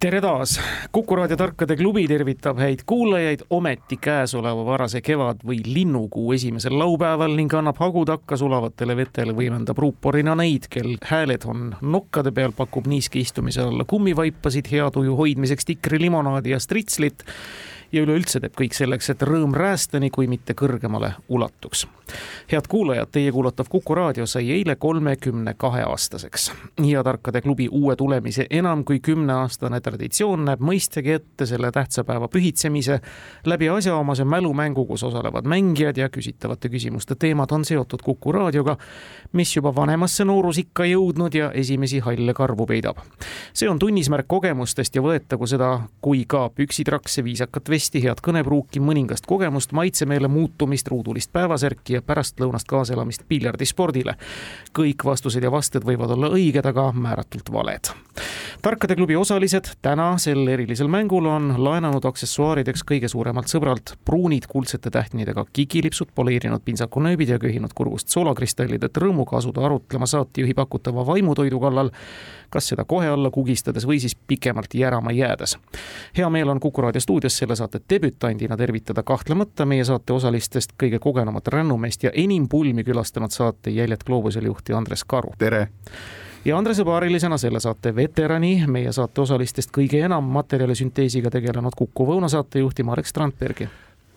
tere taas, Kuku raadio Tarkade klubi tervitab häid kuulajaid ometi käesoleva varase kevad- või linnukuu esimesel laupäeval ning annab hagu takka sulavatele vetele, võimendab ruuporina neid, kel hääled on nokkade peal, pakub niiske istumise alla kummivaipasid, hea tuju hoidmiseks tikrilimonaadi ja stritslit ja üleüldse teeb kõik selleks, et rõõm räästani, kui mitte kõrgemale ulatuks. head kuulajad, teie kuulatav Kuku raadio sai eile kolmekümne kahe aastaseks ja Tarkade klubi uue tulemise enam kui kümneaastane traditsioon näeb mõistagi ette selle tähtsa päeva pühitsemise läbi asjaomase mälumängu, kus osalevad mängijad ja küsitavate küsimuste teemad on seotud Kuku raadioga, mis juba vanemasse noorusikka jõudnud ja esimesi halle karvu peidab. see on tunnismärk kogemustest ja võetagu seda kui ka püksitrakse, viisakat vesti, vesti, head kõnepruuki, mõningast kogemust, maitsemeele muutumist, ruudulist päevasärki ja pärastlõunast kaasaelamist piljardispordile. kõik vastused ja vasted võivad olla õiged, aga määratult valed. tarkade klubi osalised täna sel erilisel mängul on laenanud aksessuaarideks kõige suuremalt sõbralt pruunid kuldsete tähtnidega kikilipsud, poleerinud pintsakunööbid ja köhinud kurgust soolakristallid, et rõõmuga asuda arutlema saatejuhi pakutava vaimutoidu kallal, kas seda kohe alla kugistades või siis pikemalt järama jäädes. hea meel on Kuku raadio stuudios selle saate saate debütandina tervitada kahtlemata meie saate osalistest kõige kogenumat rännumeest ja enim pulmi külastanud saate Jäljed gloobusel juhti Andres Karu. tere! ja Andrese paarilisena selle saate veterani, meie saate osalistest kõige enam materjalisünteesiga tegelenud Kuku Võuna saatejuhti Marek Strandbergi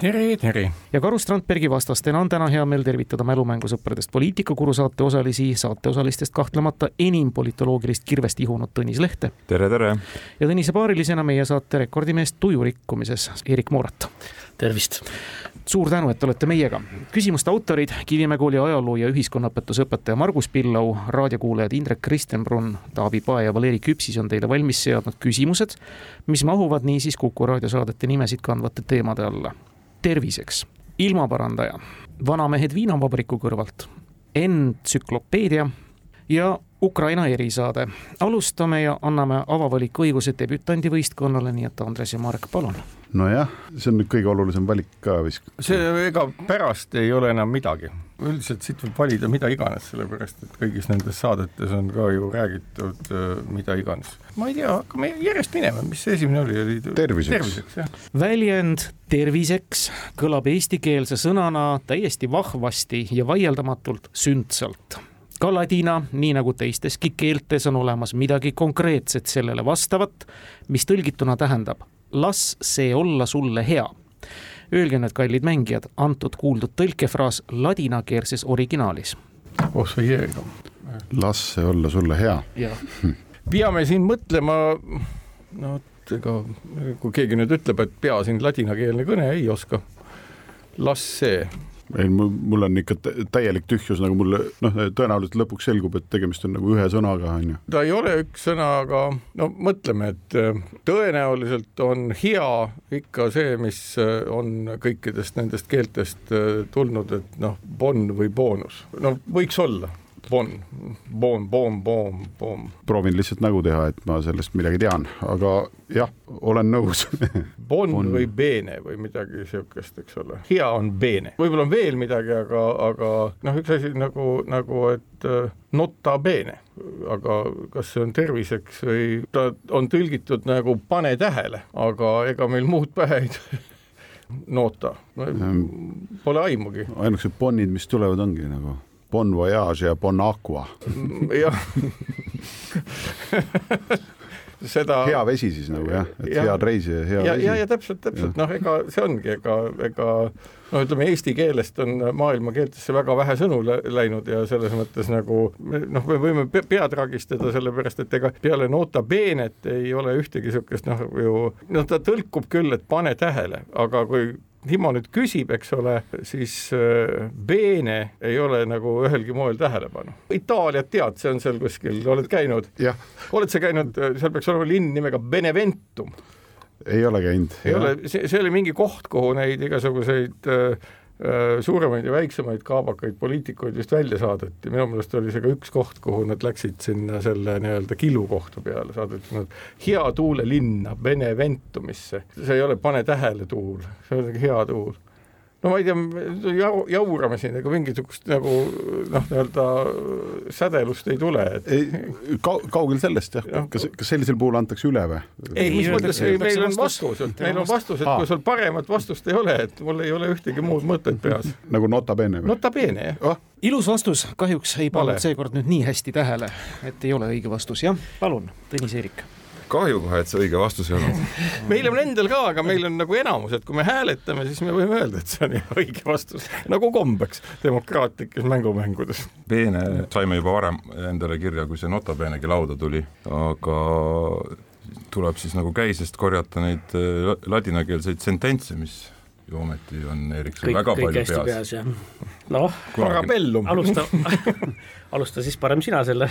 tere, tere! ja Karu Strandbergi vastastena on täna hea meel tervitada mälumängusõpradest poliitikakuru saate osalisi, saate osalistest kahtlemata enim politoloogilist kirvest ihunud Tõnis Lehte. tere, tere! ja Tõnise paarilisena meie saate rekordimees tuju rikkumises, Erik Moorat. tervist! suur tänu, et olete meiega. küsimuste autorid Kivimäe kooli ajaloo ja ühiskonnaõpetuse õpetaja Margus Pillau, raadiokuulajad Indrek Kristenbrunn, Taavi Pae ja Valeri Küpsis on teile valmis seadnud küsimused, mis mahuvad niisiis Kuku raadiosaadete nimesid kandvate teemade alla terviseks. ilmaparandaja, vanamehed viinavabriku kõrvalt, entsüklopeedia ja Ukraina erisaade. alustame ja anname avavaliku õiguse debütandi võistkonnale, nii et Andres ja Marek, palun. nojah, see on nüüd kõige olulisem valik ka vist. see, ega pärast ei ole enam midagi. üldiselt siit võib valida mida iganes, sellepärast et kõigis nendes saadetes on ka ju räägitud äh, mida iganes. ma ei tea, hakkame järjest minema, mis see esimene oli, oli terviseks, terviseks, jah. väljend terviseks kõlab eestikeelse sõnana täiesti vahvasti ja vaieldamatult sündsalt ka ladina, nii nagu teisteski keeltes on olemas midagi konkreetset sellele vastavat, mis tõlgituna tähendab las see olla sulle hea. Öelge nüüd, kallid mängijad, antud kuuldud tõlkefraas ladinakeelses originaalis. oh sa jeega. las see olla sulle hea. peame siin mõtlema, no ega kui keegi nüüd ütleb, et pea siin ladinakeelne kõne ei oska, las see ei, mul on ikka täielik tühjus, nagu mulle noh, tõenäoliselt lõpuks selgub, et tegemist on nagu ühe sõnaga, on ju. ta ei ole üks sõna, aga no mõtleme, et äh, tõenäoliselt on hea ikka see, mis äh, on kõikidest nendest keeltest äh, tulnud, et noh, bon või boonus, no võiks olla Bon, boom, boom, boom, boom. proovin lihtsalt nägu teha, et ma sellest midagi tean, aga jah, olen nõus. Bon, bon. või bene või midagi niisugust, eks ole. hea on bene, võib-olla on veel midagi, aga, aga noh, üks asi nagu, nagu et uh, nota bene, aga kas see on terviseks või ta on tõlgitud nagu pane tähele, aga ega meil muud pähe ei nota. No,, pole aimugi. ainukesed bonnid, mis tulevad, ongi nagu Bon Voyage ja Bon Aqua. jah seda. hea vesi siis nagu jah, et ja, head reisi ja hea ja, vesi. ja, ja täpselt, täpselt noh, ega see ongi, ega, ega no ütleme, eesti keelest on maailmakeeltesse väga vähe sõnu läinud ja selles mõttes nagu noh, me võime pead ragistada, sellepärast et ega peale nota bene't ei ole ühtegi niisugust noh, ju noh, ta tõlkub küll, et pane tähele, aga kui Timo nüüd küsib, eks ole, siis äh, Bene ei ole nagu ühelgi moel tähelepanu. Itaaliat tead, see on seal kuskil, oled käinud? oled sa käinud, seal peaks olema linn nimega Beneventum ei ole käinud. ei ole, see, see oli mingi koht, kuhu neid igasuguseid äh, äh, suuremaid ja väiksemaid kaabakaid poliitikuid vist välja saadeti, minu meelest oli see ka üks koht, kuhu nad läksid sinna selle nii-öelda killukohtu peale, saadeti nad hea tuule linna Beneventumisse, see ei ole pane tähele tuul, see on hea tuul no ma ei tea, jau-, jaurame siin, ega mingisugust nagu noh, nii-öelda sädelust ei tule, et ei, kau-, kaugel sellest jah. Ja., kas, kas sellisel puhul antakse üle või? ei, mis mõttes, meil on vastus, meil on vastus, et kui sul paremat vastust ei ole, et mul ei ole ühtegi muud mõtet peas. nagu nota bene või? Nota bene, jah. Oh.. ilus vastus, kahjuks ei pannud seekord nüüd nii hästi tähele, et ei ole õige vastus, jah, palun, Tõnis Eerik kahju kohe, et see õige vastus ei olnud. meil on endal ka, aga meil on nagu enamus, et kui me hääletame, siis me võime öelda, et see on õige vastus, nagu kombeks demokraatlikes mängumängudes. Beene saime juba varem endale kirja, kui see nota benegi lauda tuli, aga tuleb siis nagu käisest korjata neid äh, ladinakeelseid sententse, mis ju ometi on Eeriksul väga kõik palju peas. peas noh, alusta alusta siis parem sina selle.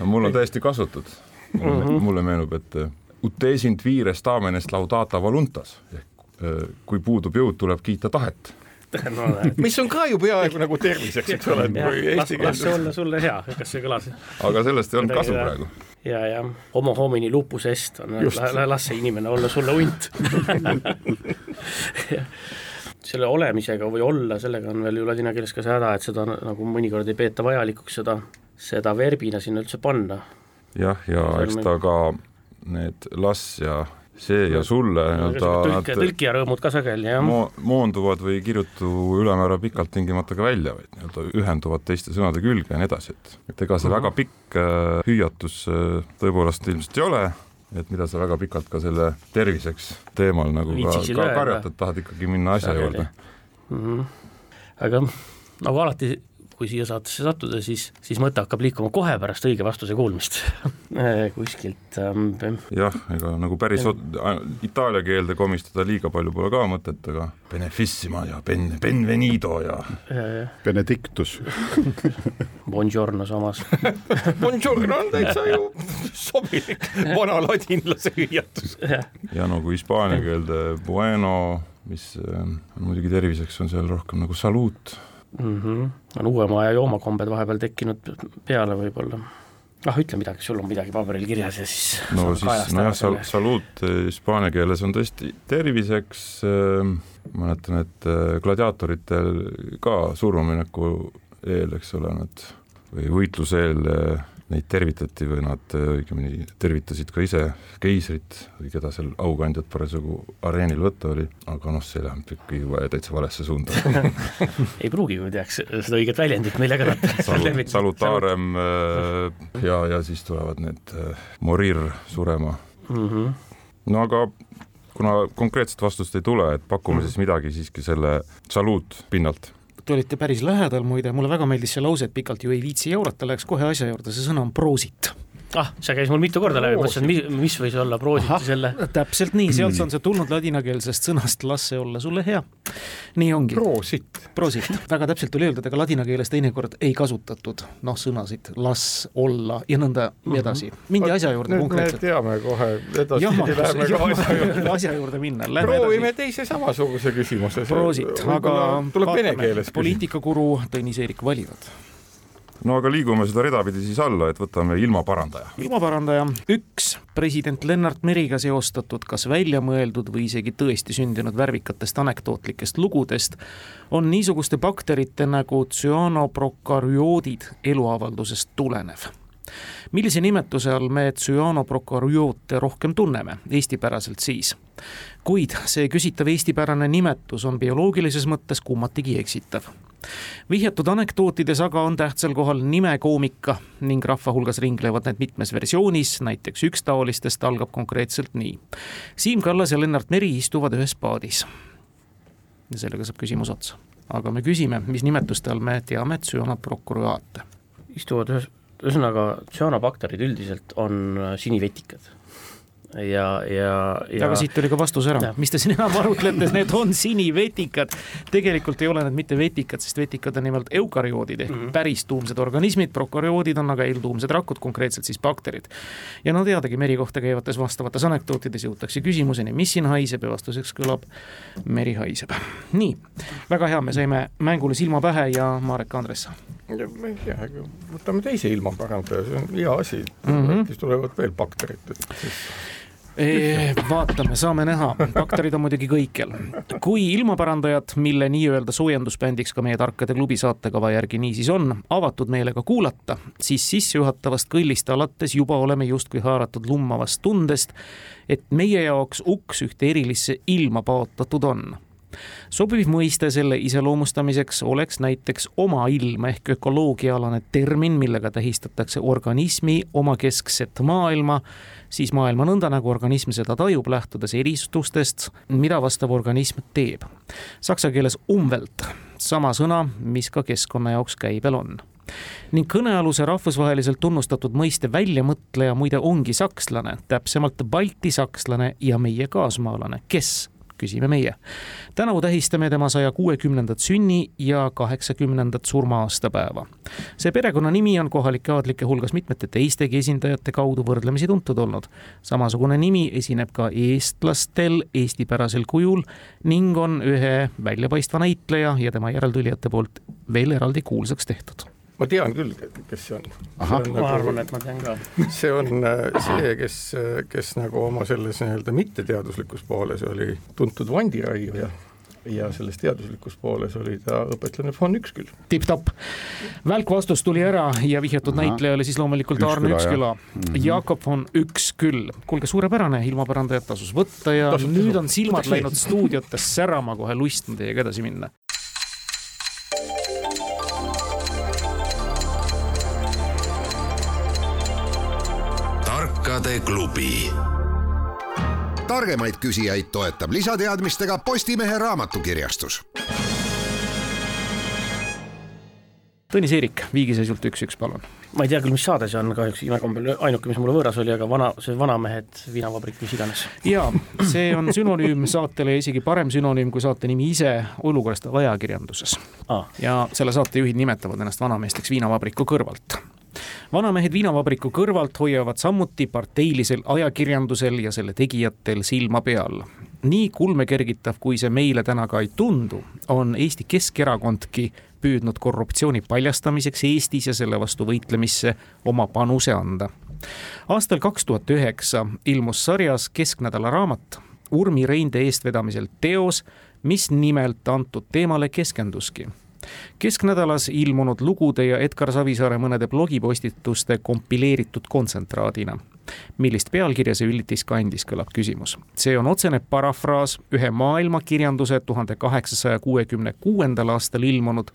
no mul on täiesti kasutud mulle mm, -hmm. mulle meenub, et äh, utesint vires tamenest laudata voluntas ehk äh, kui puudub jõud, tuleb kiita tahet no, mis on ka ju peaaegu nagu terviseks, eks ole, kui eesti keeles. las see olla sulle hea, kas see kõlas? aga sellest ei olnud kasu praegu. ja, ja homo homini lupus est on, las see inimene olla sulle hunt selle olemisega või olla, sellega on veel ju ladina keeles ka see häda, et seda nagu mõnikord ei peeta vajalikuks seda, seda verbina sinna üldse panna jah, ja eks ta ka need las ja see ja sulle nii-öelda tõlk, tõlkija rõõmud ka sageli, jah mo,. moonduvad või ei kirjutu ülemäära pikalt tingimata ka välja, vaid nii-öelda ühenduvad teiste sõnade külge ja nii edasi, et, et ega see uh -huh. väga pikk äh, hüüatus äh, tõepoolest ilmselt ei ole, et mida sa väga pikalt ka selle terviseks teemal nagu ka, ka karjatad, tahad ikkagi minna asja sageli. juurde mm. -hmm. aga nagu alati kui siia saatesse sattuda, siis, siis mõte hakkab liikuma kohe pärast õige vastuse kuulmist kuskilt ähm,. jah, ega nagu päris itaalia keelde komistada liiga palju pole ka mõtet, aga benefissima ja ben, benvenido ja, ja, ja. benedictus Buongiorno samas Buongiorno on täitsa ju sobilik vana ladinlase hüüatus. ja no kui hispaania keelde bueno, mis äh, on muidugi terviseks, on seal rohkem nagu saluut mm. -hmm. on uuema aja joomakombed vahepeal tekkinud peale võib-olla. ah, ütle midagi, sul on midagi paberil kirjas ja siis no siis, nojah, sal-, saluut eh, hispaania keeles on tõesti terviseks äh,, mäletan, et äh, gladiaatoritel ka surmamineku eel, eks ole, nad või võitluse eel äh, neid tervitati või nad äh, õigemini tervitasid ka ise keisrit või keda seal aukandjat parasjagu areenil võtta oli, aga noh, see läheb ikkagi juba täitsa valesse suunda ei pruugi, kui teaks seda õiget väljendit, millega nad Salu, salutaarem äh, ja, ja siis tulevad need äh, morir surema mm. -hmm. no aga kuna konkreetset vastust ei tule, et pakume mm -hmm. siis midagi siiski selle saluut pinnalt Te olite päris lähedal muide, mulle väga meeldis see lause, et pikalt ju ei viitsi jaurata, läheks kohe asja juurde, see sõna on proosit ah, see käis mul mitu korda läbi, mõtlesin, mis, mis võis olla proositi selle. täpselt nii, sealt on see tulnud ladinakeelsest sõnast las see olla sulle hea. nii ongi. proosit. proosit, väga täpselt tuli öeldud, aga ladina keeles teinekord ei kasutatud noh, sõnasid las olla ja nõnda mm -hmm. edasi. mingi asja juurde konkreetselt. me teame kohe, edaspidi läheme ka asja juurde. asja juurde minna. proovime teise samasuguse küsimuse. proosit, aga tuleb vene keeles. poliitikakuru Tõnis Eerik valivad no aga liigume seda rida pidi siis alla, et võtame ilmaparandaja. ilmaparandaja, üks president Lennart Meriga seostatud, kas välja mõeldud või isegi tõesti sündinud värvikatest anekdootlikest lugudest, on niisuguste bakterite nagu tsüanoprokarioodid eluavaldusest tulenev millise nimetuse all me tsüanoprokaryoote rohkem tunneme, eestipäraselt siis? kuid see küsitav eestipärane nimetus on bioloogilises mõttes kummatigi eksitav vihjatud anekdootides aga on tähtsal kohal nimekoomika ning rahva hulgas ringlevad need mitmes versioonis, näiteks üks taolistest algab konkreetselt nii. Siim Kallas ja Lennart Meri istuvad ühes paadis. ja sellega saab küsimus otsa. aga me küsime, mis nimetuste all me teame tsüanoprokuröate? istuvad ühes, ühesõnaga tsüanobakterid üldiselt on sinivetikad ja, ja, ja aga siit tuli ka vastus ära, mis te siin enam arutlete, need on sinivetikad. tegelikult ei ole need mitte vetikad, sest vetikad on nimelt eukarioodid ehk mm -hmm. päris tuumsed organismid, prokarioodid on aga eeltuumsed rakud, konkreetselt siis bakterid. ja no teadagi, meri kohta käivates vastavates anekdootides jõutakse küsimuseni, mis siin haiseb ja vastuseks kõlab meri haiseb. nii, väga hea, me saime mängule silma pähe ja Marek Andres. ma ei tea, võtame teise ilma parandaja, see on hea asi mm, -hmm. siis tulevad veel bakterid, et siis vaatame, saame näha, bakterid on muidugi kõikjal. kui ilmaparandajad, mille nii-öelda soojendusbändiks ka meie Tarkade klubi saatekava järgi niisiis on, avatud meelega kuulata, siis sissejuhatavast kõllist alates juba oleme justkui haaratud lummavast tundest, et meie jaoks uks ühte erilisse ilma paotatud on sobiv mõiste selle iseloomustamiseks oleks näiteks omailm ehk ökoloogiaalane termin, millega tähistatakse organismi omakeskset maailma, siis maailma nõnda, nagu organism seda tajub, lähtudes eristustest, mida vastav organism teeb. Saksa keeles umwelt, sama sõna, mis ka keskkonna jaoks käibel on ning kõnealuse rahvusvaheliselt tunnustatud mõiste väljamõtleja muide ongi sakslane, täpsemalt baltisakslane ja meie kaasmaalane, kes küsime meie. tänavu tähistame tema saja kuuekümnendat sünni ja kaheksakümnendat surma-aastapäeva. see perekonnanimi on kohalike aadlike hulgas mitmete teistegi esindajate kaudu võrdlemisi tuntud olnud. samasugune nimi esineb ka eestlastel eestipärasel kujul ning on ühe väljapaistva näitleja ja tema järeltulijate poolt veel eraldi kuulsaks tehtud ma tean küll, kes see on. ma nagu, arvan, et ma tean ka. see on äh, see, kes, kes nagu oma selles nii-öelda mitteteaduslikus pooles oli tuntud vandiraiuja ja selles teaduslikus pooles oli ta õpetlane von Üksküll. tipp-topp. välk vastus tuli ära ja vihjatud näitleja oli siis loomulikult Üksküla, Arne Üksküla. Mm -hmm. Jakob von Üksküll. kuulge, suurepärane, ilmapärandajat tasus võtta ja Tasus, nüüd on silmad läinud stuudiotes särama, kohe lust on teiega edasi minna tarkade klubi. targemaid küsijaid toetab lisateadmistega Postimehe raamatukirjastus. Tõnis Eerik, viigiseisult üks-üks, palun. ma ei tea küll, mis saade see on, kahjuks imekombel ainuke, mis mulle võõras oli, aga vana, see Vanamehed viinavabrik, mis iganes. jaa, see on sünonüüm saatele ja isegi parem sünonüüm kui saate nimi ise olukorrast ajakirjanduses ah.. ja selle saatejuhid nimetavad ennast vanameesteks viinavabriku kõrvalt vanamehed viinavabriku kõrvalt hoiavad samuti parteilisel ajakirjandusel ja selle tegijatel silma peal. nii kulmekergitav, kui see meile täna ka ei tundu, on Eesti Keskerakondki püüdnud korruptsiooni paljastamiseks Eestis ja selle vastu võitlemisse oma panuse anda. aastal kaks tuhat üheksa ilmus sarjas Kesknädala raamat Urmi Reinde eestvedamisel teos, mis nimelt antud teemale keskenduski kesknädalas ilmunud lugude ja Edgar Savisaare mõnede blogipostituste kompileeritud kontsentraadina. millist pealkirja see üllitis kandis, kõlab küsimus. see on otsene parafraas ühe maailmakirjanduse tuhande kaheksasaja kuuekümne kuuendal aastal ilmunud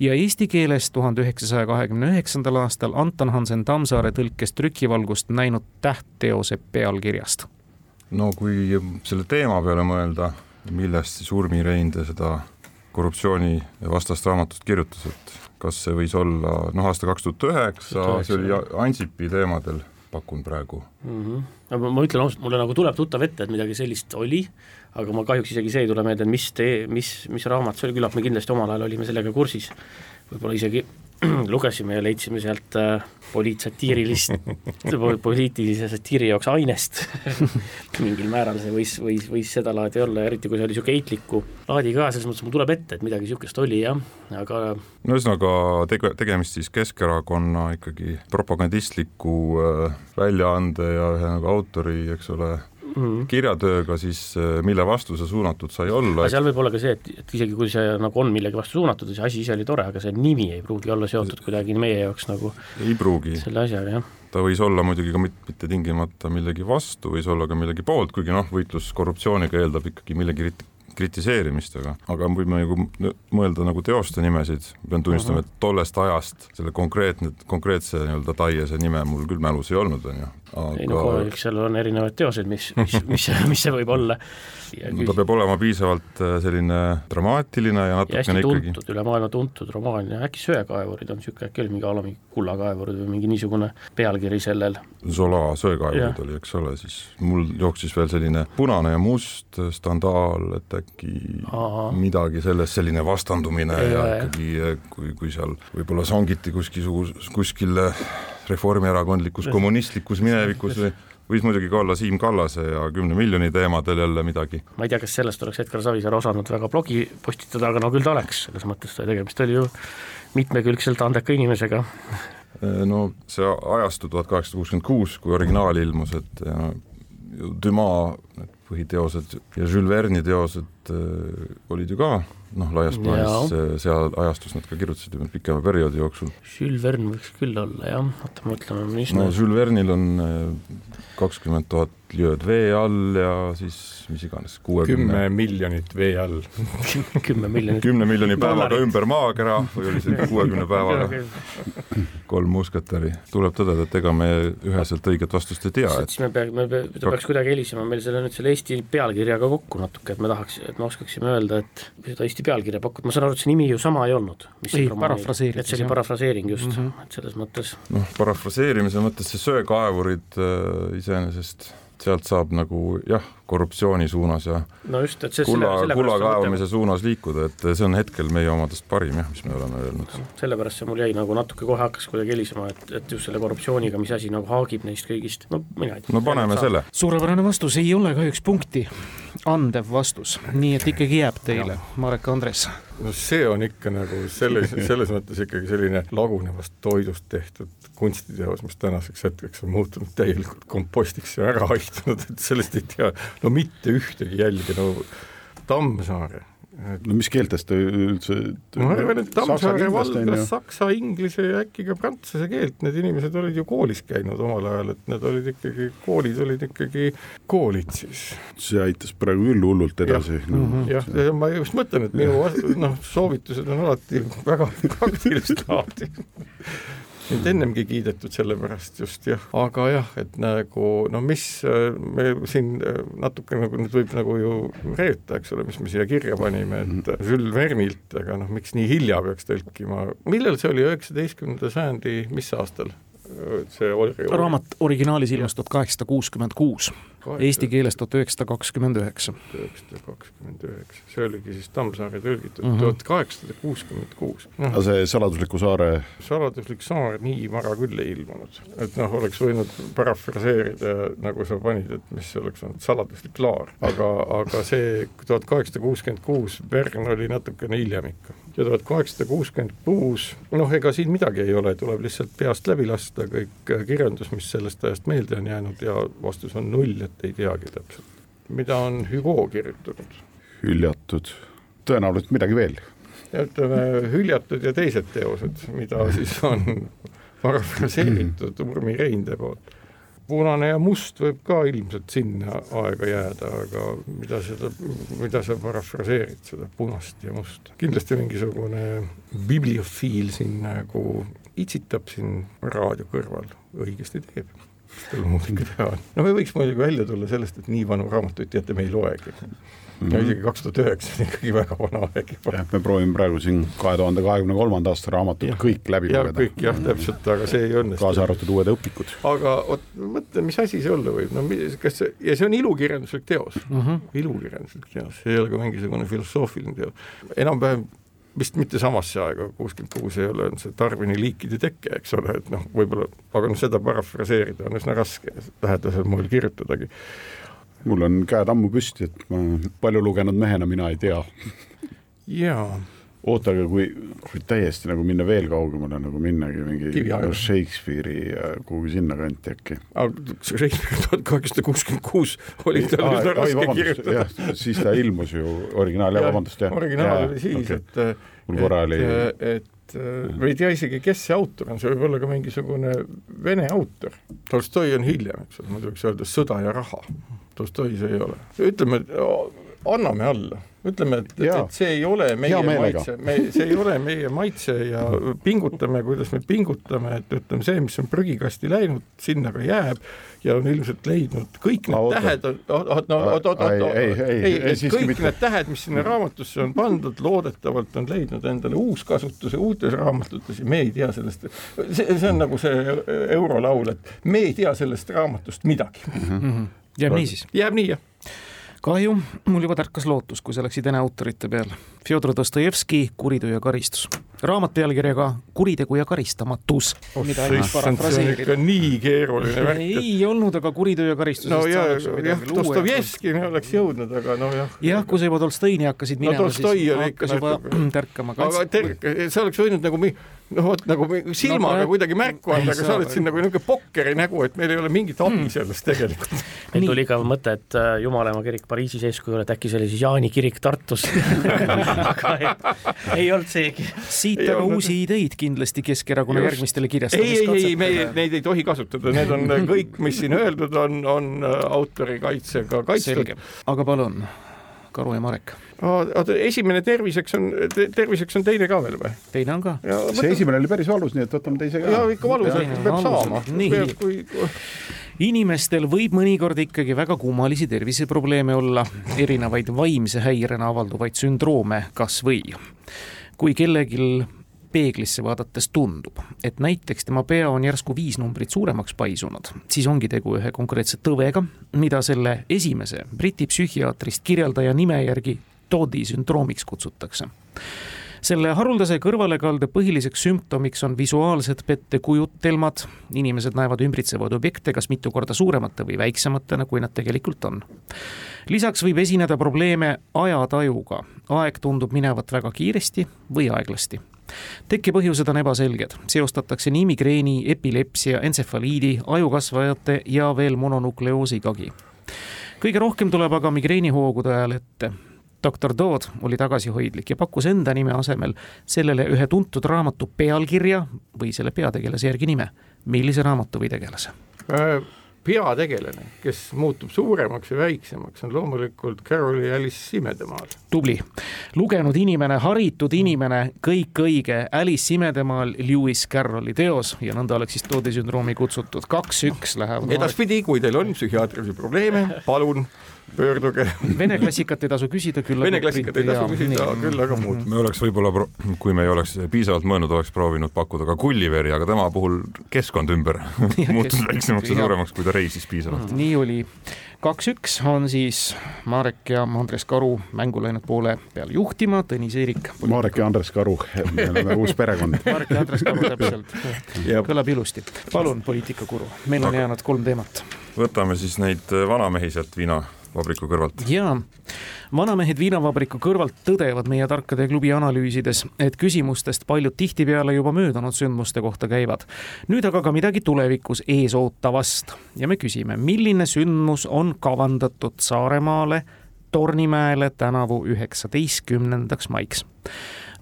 ja eesti keeles tuhande üheksasaja kahekümne üheksandal aastal Anton Hansen Tammsaare tõlkes trükivalgust näinud tähtteose pealkirjast. no kui selle teema peale mõelda, millest siis Urmi Reinde seda korruptsiooni vastast raamatust kirjutas, et kas see võis olla noh, aasta kaks tuhat üheksa, see oli Ansipi teemadel, pakun praegu mm. -hmm. aga ma ütlen ausalt, mulle nagu tuleb tuttav ette, et midagi sellist oli, aga ma kahjuks isegi see ei tule meelde, mis tee, mis, mis raamat see oli, küllap me kindlasti omal ajal olime sellega kursis, võib-olla isegi lugesime ja leidsime sealt äh, poliitsatiirilist poliitilise satiiri jaoks ainest. Mingil määral see võis, võis, võis sedalaadi olla, eriti kui see oli niisugune eitliku laadi ka, selles mõttes mul tuleb ette, et midagi niisugust oli jah, aga no ühesõnaga tege-, tegemist siis Keskerakonna ikkagi propagandistliku äh, väljaande ja ühe nagu autori, eks ole, mm kirjatööga siis, äh, mille vastu see suunatud sai olla. aga seal võib olla ka see, et, et isegi kui see nagu on millegi vastu suunatud ja see asi ise oli tore, aga see nimi ei pruugi olla seotud kuidagi meie jaoks nagu ei pruugi. selle asjaga, jah ta võis olla muidugi ka mitte tingimata millegi vastu, võis olla ka millegi poolt, kuigi noh, võitlus korruptsiooniga eeldab ikkagi millegi kritiseerimist, aga, aga võime nagu mõelda nagu teoste nimesid, pean tunnistama, et tollest ajast selle konkreetne, konkreetse nii-öelda Taiese nime mul küll mälus ei olnud, on ju. ei no eks seal on erinevaid teoseid, mis, mis, mis, mis see võib olla. No ta peab olema piisavalt äh, selline dramaatiline ja natukene ja ikkagi tuntud, üle maailma tuntud romaan ja äkki Söekaevurid on niisugune, äkki oli mingi a la mingi Kullakaevurid või mingi niisugune pealkiri sellel. Zola Söekaevurid oli, eks ole, siis mul jooksis veel selline punane ja must skandaal, et äkki Aha. midagi sellest, selline vastandumine ja, ja ikkagi kui, kui seal võib-olla songiti kuskil, kuskil reformierakondlikus kommunistlikus minevikus või võis muidugi ka olla Siim Kallase ja kümne miljoni teemadel jälle midagi. ma ei tea, kas sellest oleks Edgar Savisaar osanud väga blogi postitada, aga no küll ta oleks, selles mõttes tegemist oli ju mitmekülgselt andeka inimesega. no see ajastu tuhat kaheksasada kuuskümmend kuus, kui originaal ilmus, et ja, Dumas põhiteosed ja Jules Verne'i teosed äh, olid ju ka noh, laias plaanis seal ajastus nad ka kirjutasid pikema perioodi jooksul. Jules Verne võiks küll olla jah, oota mõtleme, mis no Jules Verne'il on äh, kakskümmend tuhat lööd vee all ja siis mis iganes, kuuekümne kümme miljonit vee all kümme miljonit kümne miljoni päevaga ümber maakera või oli see kuuekümne päevaga kolm musketäri. tuleb tõdeda, et ega me üheselt õiget vastust ei tea, et siis me peaks, me peaks, peaks kuidagi helisema meil selle nüüd selle Eesti pealkirjaga kokku natuke, et me tahaks, et me oskaksime öelda, et seda Eesti pealkirja pakkuda, ma saan aru, et see nimi ju sama ei olnud. ei, parafraseeritud. et see oli parafraseering just mm, -hmm. et selles mõttes. noh, parafraseerimise mõttes see söekaevurid äh, iseenesest sealt saab nagu jah, korruptsiooni suunas ja no just, et see kulla, kulla kaevamise suunas liikuda, et see on hetkel meie omadest parim jah, mis me oleme öelnud. sellepärast see mul jäi nagu natuke kohe hakkas kuidagi helisema, et, et just selle korruptsiooniga, mis asi nagu haagib neist kõigist, no mina ei tea. no paneme selle. suurepärane vastus, ei ole kahjuks punkti andev vastus, nii et ikkagi jääb teile, Marek Andres. no see on ikka nagu selles, selles mõttes ikkagi selline lagunevast toidust tehtud kunstiteos, mis tänaseks hetkeks on muutunud täielikult kompostiks ja ära haihtunud, et sellest ei tea no mitte ühtegi jälge, no Tammsaare no mis keeltest ta üldse ma arvan, et Tammsaare valdas saksa, inglise ja äkki ka prantsuse keelt, need inimesed olid ju koolis käinud omal ajal, et need olid ikkagi, koolid olid ikkagi koolid siis. see aitas praegu küll hullult edasi. jah no, mm -hmm., ja ma just mõtlen, et minu noh, soovitused on alati väga praktilist laadi mind ennemgi kiidetud selle pärast just jah, aga jah, et nagu no mis me siin natuke nagu nüüd võib nagu ju reeta, eks ole, mis me siia kirja panime, et mhm. Jules Verne'ilt, aga noh, miks nii hilja peaks tõlkima, millal see oli, üheksateistkümnenda sajandi, mis aastal? see oli raamat originaalis ilmus tuhat kaheksasada kuuskümmend kuus Eesti keeles tuhat üheksasada kakskümmend üheksa. üheksasada kakskümmend üheksa, see oligi siis Tammsaare tõlgitud mhm. tuhat kaheksasada kuuskümmend kuus. aga see saladusliku saare? saladuslik saar nii vara küll ei ilmunud, et noh, oleks võinud parafraseerida, nagu sa panid, et mis oleks olnud saladuslik laar, aga, aga see tuhat kaheksasada kuuskümmend kuus, Bern oli natukene hiljem ikka. Ja tuhat kaheksasada kuuskümmend kuus, noh, ega siin midagi ei ole, tuleb lihtsalt peast läbi lasta kõik kirjandus, mis sellest ajast meelde on jäänud ja vastus on null, et ei teagi täpselt. mida on Hugo kirjutanud? hüljatud, tõenäoliselt midagi veel. ütleme, hüljatud ja teised teosed, mida siis on parafraseeritud Urmi Reinde poolt. Punane ja must võib ka ilmselt sinna aega jääda, aga mida seda, mida sa parafraseerid, seda punast ja musta. kindlasti mingisugune bibliofiil siin nagu itsitab siin raadio kõrval, õigesti teeb tal muud ikka teha on. no me võiks muidugi välja tulla sellest, et nii vanu raamatuid teate me ei loegi mm. -hmm. ja isegi kaks tuhat üheksa on ikkagi väga vana aeg juba. jah, me proovime praegu siin kahe tuhande kahekümne kolmanda aasta raamatud ja. kõik läbi lugeda. kõik jah, täpselt, aga see ei õnnestu. kaasa arvatud uued õpikud. aga vot mõtle, mis asi see olla võib, no kas see, ja see on ilukirjanduslik teos mm, -hmm. ilukirjanduslik teos, see ei ole ka mingisugune filosoofiline teos, enam-vähem vist mitte samasse aega, kuuskümmend kuus ei ole, on see Darwini liikide tekke, eks ole, et noh, võib-olla, aga noh, seda parafraseerida on üsna raske lähedasel moel kirjutadagi. Mul on käed ammu püsti, et ma palju lugenud mehena mina ei tea. jaa oota, aga kui, kui täiesti nagu minna veel kaugemale, nagu minnagi mingi Shakespeare'i ja kuhugi sinnakanti äkki. Shakespeare tuhat kaheksasada kuuskümmend kuus oli tal üsna raske kirjutada. siis ta ilmus ju originaal, jah, vabandust, jah. originaal oli siis okay., et mul korra oli et ma ei tea isegi, kes see autor on, see võib olla ka mingisugune vene autor. Tolstoi on hiljem, eks ole, muidu võiks öelda Sõda ja raha. Tolstoi see ei ole. ütleme, anname alla, ütleme, et, et see ei ole meie maitse, me, see ei ole meie maitse ja pingutame, kuidas me pingutame, et ütleme, see, mis on prügikasti läinud, sinna ka jääb ja on ilmselt leidnud kõik need Oota. tähed on, no oot, oot, oot, ei, ei, ei, kõik mitte. need tähed, mis sinna raamatusse on pandud, loodetavalt on leidnud endale uuskasutuse uutes raamatutes ja me ei tea sellest, see, see on nagu see eurolaul, et me ei tea sellest raamatust midagi mm. -hmm. jääb nii siis? jääb nii, jah kahju, mul juba tärkas lootus, kui sa läksid Vene autorite peale. Fjodor Dostojevski Kuritöö ja karistus. raamat pealkirjaga Kuritegu ja karistamatus. see ikka nii keeruline värk. ei olnud, aga Kuritöö ja karistus. no ja, jah, Dostojevskini oleks jõudnud, aga no jah. kui sa juba Tolstoini hakkasid minema no,, siis hakkas juba tärkama. aga terk-, sa oleks võinud nagu noh, vot nagu silmaga no, kuidagi märku anda, aga sa oled siin nagu niisugune pokkeri nägu, et meil ei ole mingit abi hmm. sellest tegelikult. meil tuli ka mõte, et äh, Jumalaema kirik Pariisis eeskujul, et äkki see oli siis Jaani kirik Tartus aga ei, ei olnud seegi. siit ei aga olnud. uusi ideid kindlasti Keskerakonna järgmistele kirjastamiskatsetele. ei, ei, ei, me neid ei tohi kasutada, need on kõik, mis siin öeldud on, on äh, autorikaitsega kaitstud. aga palun Karu ja Marek. oota, esimene terviseks on, terviseks on teine ka veel või? teine on ka. see esimene oli päris valus, nii et võtame teise ka. jaa, ikka valus, peab saama. Kui... inimestel võib mõnikord ikkagi väga kummalisi terviseprobleeme olla, erinevaid vaimse häirena avalduvaid sündroome kas või kui kellelgi peeglisse vaadates tundub, et näiteks tema pea on järsku viis numbrit suuremaks paisunud, siis ongi tegu ühe konkreetse tõvega, mida selle esimese Briti psühhiaatrist kirjeldaja nime järgi Toddi sündroomiks kutsutakse. Selle haruldase kõrvalekalde põhiliseks sümptomiks on visuaalsed pettekujutelmad, inimesed näevad ümbritsevaid objekte kas mitu korda suuremate või väiksematena, kui nad tegelikult on. lisaks võib esineda probleeme ajatajuga, aeg tundub minevat väga kiiresti või aeglasti tekkepõhjused on ebaselged, seostatakse nii migreeni, epilepsia, entsefaliidi, ajukasvajate ja veel mononukleoosigagi. kõige rohkem tuleb aga migreenihoogude ajal ette. doktor Dood oli tagasihoidlik ja pakkus enda nime asemel sellele ühe tuntud raamatu pealkirja või selle peategelase järgi nime. millise raamatu või tegelase äh,? Peategelane, kes muutub suuremaks ja väiksemaks, on loomulikult Caroli Alice imedemaal. tubli, lugenud inimene, haritud inimene, kõik õige, Alice imedemaal Lewis Carrolli teos ja nõnda oleks siis Toodi sündroomi kutsutud, kaks-üks läheb. edaspidi, kui teil on psühhiaatrilisi probleeme, palun pöörduge. Vene klassikat ei tasu küsida, küll Vene klassikat ei tasu küsida, küll aga muud. me oleks võib-olla, kui me ei oleks piisavalt mõelnud, oleks proovinud pakkuda ka Gulliveri, aga tema puhul keskkond ümber muutus väiksemaks ja suuremaks, kui ta reisis piisavalt. nii oli. kaks-üks on siis Marek ja Andres Karu mängu läinud poole peal juhtima, Tõnis Eerik. Marek ja Andres Karu, me oleme uus perekond. Marek ja Andres Karu, täpselt. kõlab ilusti. palun, poliitikakuru, meil on jäänud kolm teemat. võtame siis neid vanamehi sealt viina vabriku kõrvalt. jaa, vanamehed viinavabriku kõrvalt tõdevad meie tarkade klubi analüüsides, et küsimustest paljud tihtipeale juba möödunud sündmuste kohta käivad. nüüd aga ka midagi tulevikus ees ootavast. Ja me küsime, milline sündmus on kavandatud Saaremaale, Tornimäele tänavu üheksateistkümnendaks maiks?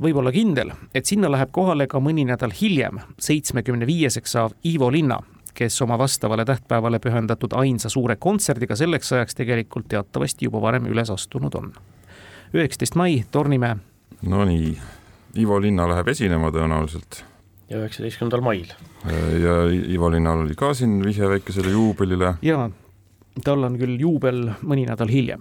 Võib olla kindel, et sinna läheb kohale ka mõni nädal hiljem, seitsmekümne viieseks saav Ivo Linna kes oma vastavale tähtpäevale pühendatud ainsa suure kontserdiga selleks ajaks tegelikult teatavasti juba varem üles astunud on. üheksateist mai, Tornimäe. Nonii, Ivo Linna läheb esinema tõenäoliselt. ja üheksateistkümnendal mail. ja Ivo Linnal oli ka siin vihje väikesele juubelile. jaa, tal on küll juubel mõni nädal hiljem.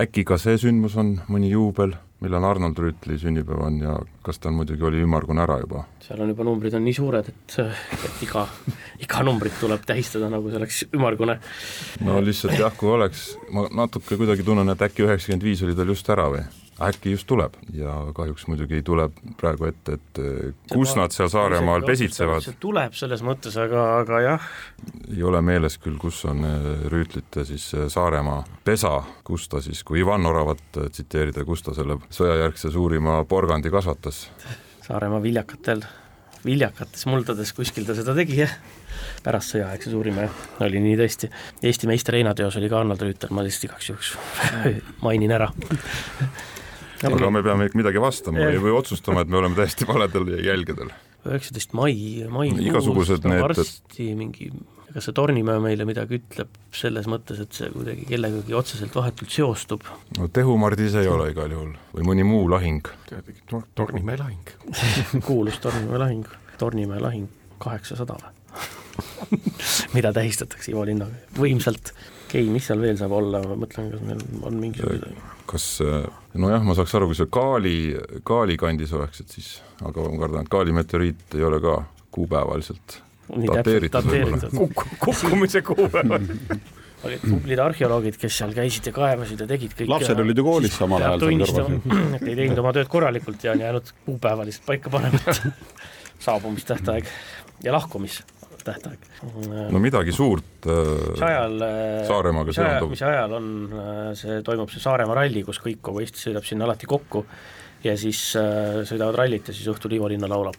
äkki ka see sündmus on mõni juubel? Millal Arnold Rüütli sünnipäev on ja kas ta muidugi oli ümmargune ära juba? seal on juba numbrid on nii suured, et, et iga, iga numbrit tuleb tähistada, nagu see oleks ümmargune. no lihtsalt jah, kui oleks, ma natuke kuidagi tunnen, et äkki üheksakümmend viis oli tal just ära või? Äkki just tuleb ja kahjuks muidugi ei tule praegu ette, et eh, kus nad seal Saaremaal pesitsevad. tuleb selles mõttes, aga, aga jah. ei ole meeles küll, kus on eh, Rüütlite siis eh, Saaremaa pesa, kus ta siis, kui Ivan Oravat tsiteerida, kus ta selle sõjajärgse suurima porgandi kasvatas. Saaremaa viljakatel, viljakates muldades kuskil ta seda tegi, jah pärast sõjaaegse suurima jah, oli nii tõesti. Eesti meister heinateos oli ka Arnold Rüütel, ma lihtsalt igaks juhuks mainin ära aga me peame midagi vastama või, või otsustama, et me oleme täiesti valedel jälgedel. üheksateist mai, mai igasugused need varsti mingi kas see Tornimäe meile midagi ütleb selles mõttes, et see kuidagi kellegagi otseselt vahetult seostub? no Tehumardis ei ole igal juhul või mõni muu lahing. Tor-, Tornimäe lahing kuulus Tornimäe lahing, Tornimäe lahing kaheksasada või mida tähistatakse Ivo linnaga võimsalt. Okei okay,, mis seal veel saab olla, ma mõtlen, kas meil on mingisugune kas, nojah, ma saaks aru, kui see Kaali, Kaali kandis oleks, et siis, aga ma kardan, et Kaali meteoriit ei ole ka kuupäevaliselt dateeritud. kukkumise kuupäeval. Olid tublid arheoloogid, kes seal käisid ja kaevasid ja tegid kõik lapsed olid ju koolis samal ajal seal kõrval. et ei teinud oma tööd korralikult ja on jäänud kuupäeva lihtsalt paika panemata saabumistähtaeg ja lahkumistähtaeg. no midagi suurt äh, mis ajal Saaremaaga seondub. mis ajal on äh, see, toimub see Saaremaa ralli, kus kõik, kogu Eesti sõidab sinna alati kokku ja siis äh, sõidavad rallit ja siis õhtul Ivo Linna laulab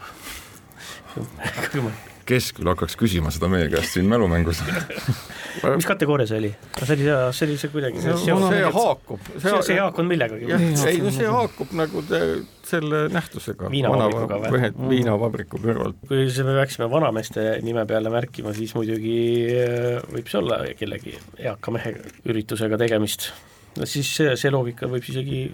kes küll hakkaks küsima seda meie käest siin mälumängus mis kategooria see oli? see oli, see oli see kuidagi see, see, see haakub. see, see haakub millegagi? ei no see haakub nagu te, selle nähtusega. viinavabrikuga või? viinavabriku kõrval. kui me peaksime vanameeste nime peale märkima, siis muidugi äh, võib see olla kellegi eaka mehe üritusega tegemist. no siis see, see loogika võib isegi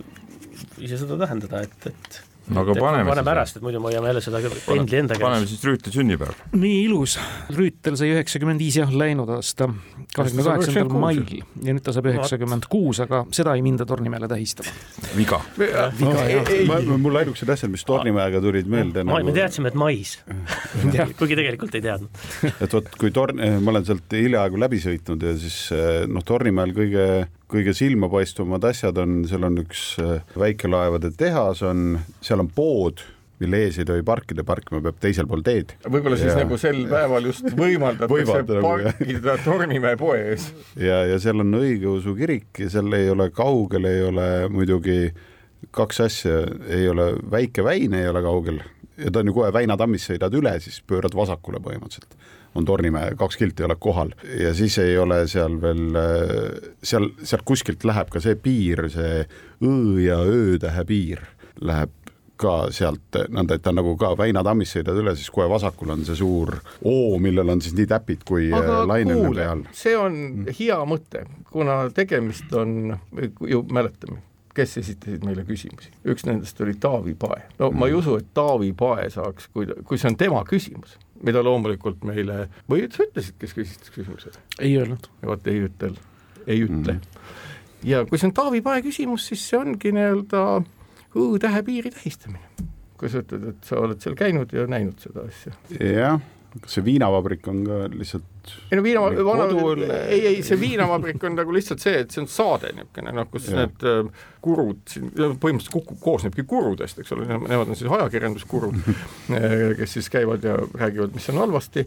ise seda tähendada, et, et no aga paneme paneme ära, sest muidu ma hoiame jälle seda pendli enda käes. paneme siis Rüütli sünnipäev. nii ilus, Rüütel sai üheksakümmend viis jah, läinud aasta kahekümne kaheksandal mail ja nüüd ta saab üheksakümmend kuus, aga seda ei minda Tornimäele tähistama. viga. viga jah. mul ainukesed asjad, mis Tornimäega tulid meelde ma, nagu... me teadsime, et mais kuigi tegelikult ei teadnud et vot, kui Torn-, ma olen sealt hiljaaegu läbi sõitnud ja siis noh, Tornimäel kõige kõige silmapaistvamad asjad on, seal on üks äh, väikelaevade tehas on, seal on pood, mille ees ei tohi parkida, parkima peab teisel pool teed. võib-olla siis ja... nagu sel päeval just võimaldatakse parkida Tornimäe poe ees. ja, ja seal on õigeusu kirik ja seal ei ole kaugel, ei ole muidugi kaks asja, ei ole Väike Väin ei ole kaugel ja ta on ju kohe Väina tammist sõidad üle, siis pöörad vasakule põhimõtteliselt. On Tornimäe, kaks kilti oled kohal. Ja siis ei ole seal veel, seal, sealt kuskilt läheb ka see piir, see õ ja ö-tähe piir läheb ka sealt nõnda, et ta nagu ka Väina tammist sõidad üle, siis kohe vasakul on see suur oo, millel on siis nii täpid kui lainele peal. see on hea mõte, kuna tegemist on, ju mäletame, kes esitasid meile küsimusi, üks nendest oli Taavi Pae. no ma ei usu, et Taavi Pae saaks, kui, kui see on tema küsimus mida loomulikult meile, või sa ütlesid, kes küsis küsimuse? ei öelnud. vot ei ütle, ei ütle mm. ja kui see on Taavi Pae küsimus, siis see ongi nii-öelda õ-tähe piiri tähistamine. kui sa ütled, et sa oled seal käinud ja näinud seda asja. jah kas see viinavabrik on ka lihtsalt ei no viinavabrik, ei, ei see viinavabrik on nagu lihtsalt see, et see on saade niisugune noh, kus ja. need äh, kurud siin, põhimõtteliselt kokku koosnebki kurudest, eks ole, nemad on siis ajakirjanduskurud, kes siis käivad ja räägivad, mis on halvasti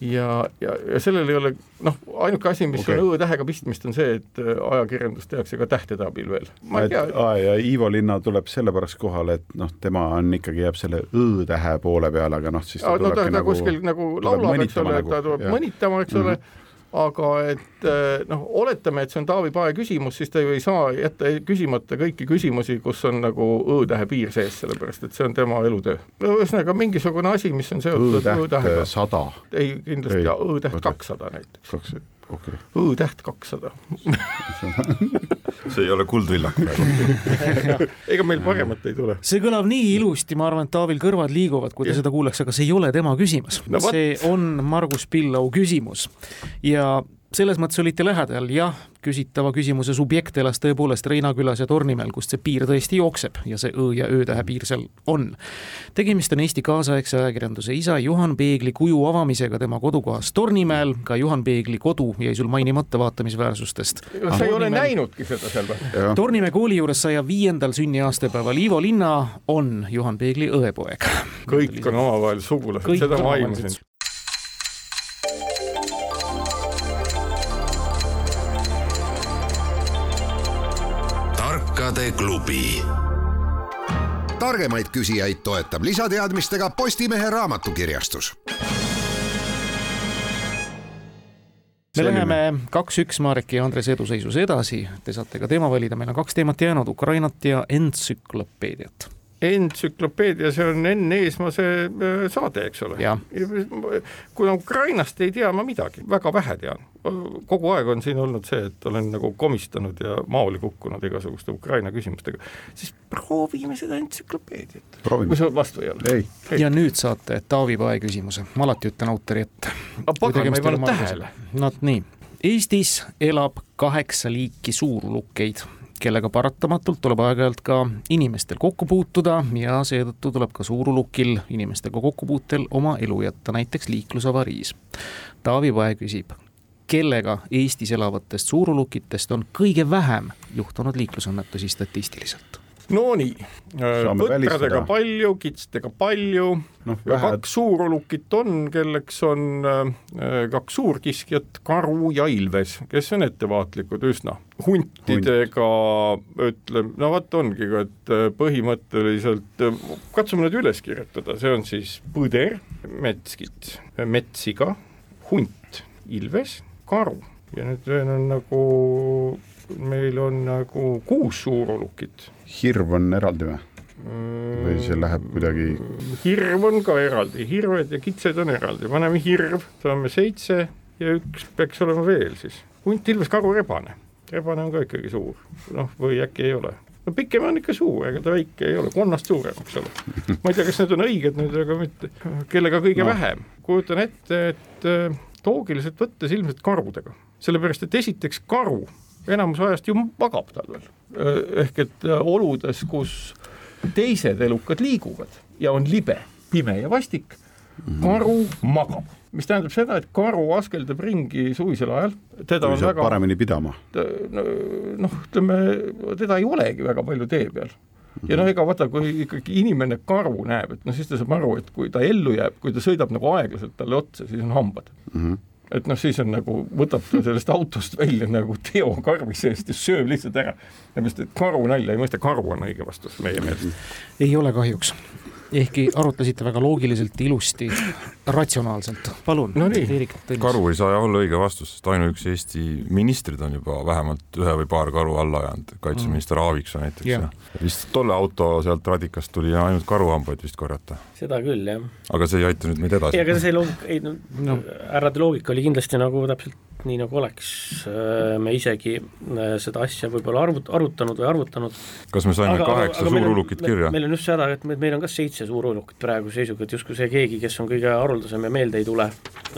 ja, ja, ja sellel ei ole noh, ainuke asi, mis okay. on õ-tähega pistmist, on see, et äh, ajakirjandust tehakse ka tähtede abil veel. ja Ivo Linna tuleb sellepärast kohale, et noh, tema on ikkagi, jääb selle õ-tähe poole peale, aga noh, siis ta no, ta, nagu, kuskil nagu laulab, eks ole, ta tuleb ja. mõnitama, eks mm -hmm. ole aga et eh, noh, oletame, et see on Taavi Pae küsimus, siis ta ju ei saa jätta küsimata kõiki küsimusi, kus on nagu õ-tähe piir sees, sellepärast et see on tema elutöö. ühesõnaga mingisugune asi, mis on seotud õ-tähega. sada. ei, kindlasti õ-täht kakssada näiteks. Okay.. Õ-täht kakssada. See ei ole kuldvillak praegu. Ega meil paremat ei tule. see kõlab nii ilusti, ma arvan, et Taavil kõrvad liiguvad, kui ta seda kuuleks, aga see ei ole tema küsimus. No,. see on Margus Pillau küsimus. Ja selles mõttes olite lähedal, jah, küsitava küsimuse subjekt elas tõepoolest Reinakülas ja Tornimäel, kust see piir tõesti jookseb ja see õ ja ö-tähe piir seal on. tegemist on Eesti kaasaegse ajakirjanduse isa Juhan Peegli kuju avamisega tema kodukohas Tornimäel, ka Juhan Peegli kodu jäi sul mainimata vaatamisväärsustest. sa ei ole näinudki seda seal või? Tornimäe kooli juures saja viiendal sünniaastapäeval Ivo Linna on Juhan Peegli õepoeg. kõik on omavahel sugulased, seda ma aimasin. Klubi. targemaid küsijaid toetab lisateadmistega Postimehe raamatukirjastus. Me läheme kaks-üks Mareki ja Andres eduseisus edasi, te saate ka teema valida, meil on kaks teemat jäänud, Ukrainat ja entsüklopeediat entsüklopeedia, see on Enn Eesmaa see äh, saade, eks ole. kuna Ukrainast ei tea ma midagi, väga vähe tean. kogu aeg on siin olnud see, et olen nagu komistanud ja maoli kukkunud igasuguste Ukraina küsimustega, siis proovime seda entsüklopeediat. kui sa vastu ei ole. ja nüüd saate Taavi Pae küsimuse, ma alati ütlen autori ette. pagan, ma ei pannud tähele. no nii, Eestis elab kaheksa liiki suurulukeid kellega paratamatult tuleb aeg-ajalt ka inimestel kokku puutuda ja seetõttu tuleb ka suurulukil inimestega kokkupuutel oma elu jätta, näiteks liiklusavariis. Taavi Pae küsib, kellega Eestis elavatest suurulukitest on kõige vähem juhtunud liiklusõnnetusi statistiliselt? Nonii, põtradega palju, kitstega palju no,, kaks suurulukit on, kelleks on äh, kaks suurkiskjat, karu ja ilves, kes on ettevaatlikud üsna. huntidega Hunt. ütleme, no vot ongi, et äh, põhimõtteliselt äh, katsume need üles kirjutada, see on siis põder, metskit, metsiga, hunt, ilves, karu ja nüüd on nagu meil on nagu kuus suurulukit. Hirv on eraldi või? või see läheb kuidagi? hirv on ka eraldi, hirved ja kitsed on eraldi, paneme hirv, saame seitse ja üks peaks olema veel siis. hunt, ilves, karu, rebane. rebane on ka ikkagi suur, noh, või äkki ei ole no pikem on ikka suu, ega ta väike ei ole, konnast suurem, eks ole. ma ei tea, kas need on õiged nüüd, aga mitte, kellega kõige no. vähem. kujutan ette, et äh, loogiliselt võttes ilmselt karudega, sellepärast et esiteks karu enamus ajast ju magab talvel. ehk et äh, oludes, kus teised elukad liiguvad ja on libe, pime ja vastik, karu magab mis tähendab seda, et karu askeldab ringi suvisel ajal, teda on väga paremini pidama. noh, ütleme, teda ei olegi väga palju tee peal. ja noh, ega vaata, kui ikkagi inimene karu näeb, et noh, siis ta saab aru, et kui ta ellu jääb, kui ta sõidab nagu aeglaselt talle otsa, siis on hambad mm. -hmm et noh, siis on nagu, võtab ta sellest autost välja nagu Teo karvi seest ja sööb lihtsalt ära. sellepärast, et karu nalja ei mõista, karu on õige vastus meie meelest. ei ole kahjuks ehkki arutlesite väga loogiliselt, ilusti, ratsionaalselt. palun no, Eerik karu ei saa olla õige vastus, sest ainuüksi Eesti ministrid on juba vähemalt ühe või paar karu alla ajanud, kaitseminister mm. Aaviksoo näiteks yeah. ja vist tolle auto sealt radikast tuli ainult karuhambaid vist korjata. seda küll, jah. aga see ei aita nüüd meid edasi. ei, aga see loogika, ei no, no. härrade loogika oli kindlasti nagu täpselt nii, nagu oleks äh, me isegi äh, seda asja võib-olla arvut-, arutanud või arvutanud. kas me saime aga, kaheksa suurulukit kirja? meil on just seda, et meil on ka seitse suurulukit praeguse seisuga, et justkui see keegi, kes on kõige haruldasem ja meelde ei tule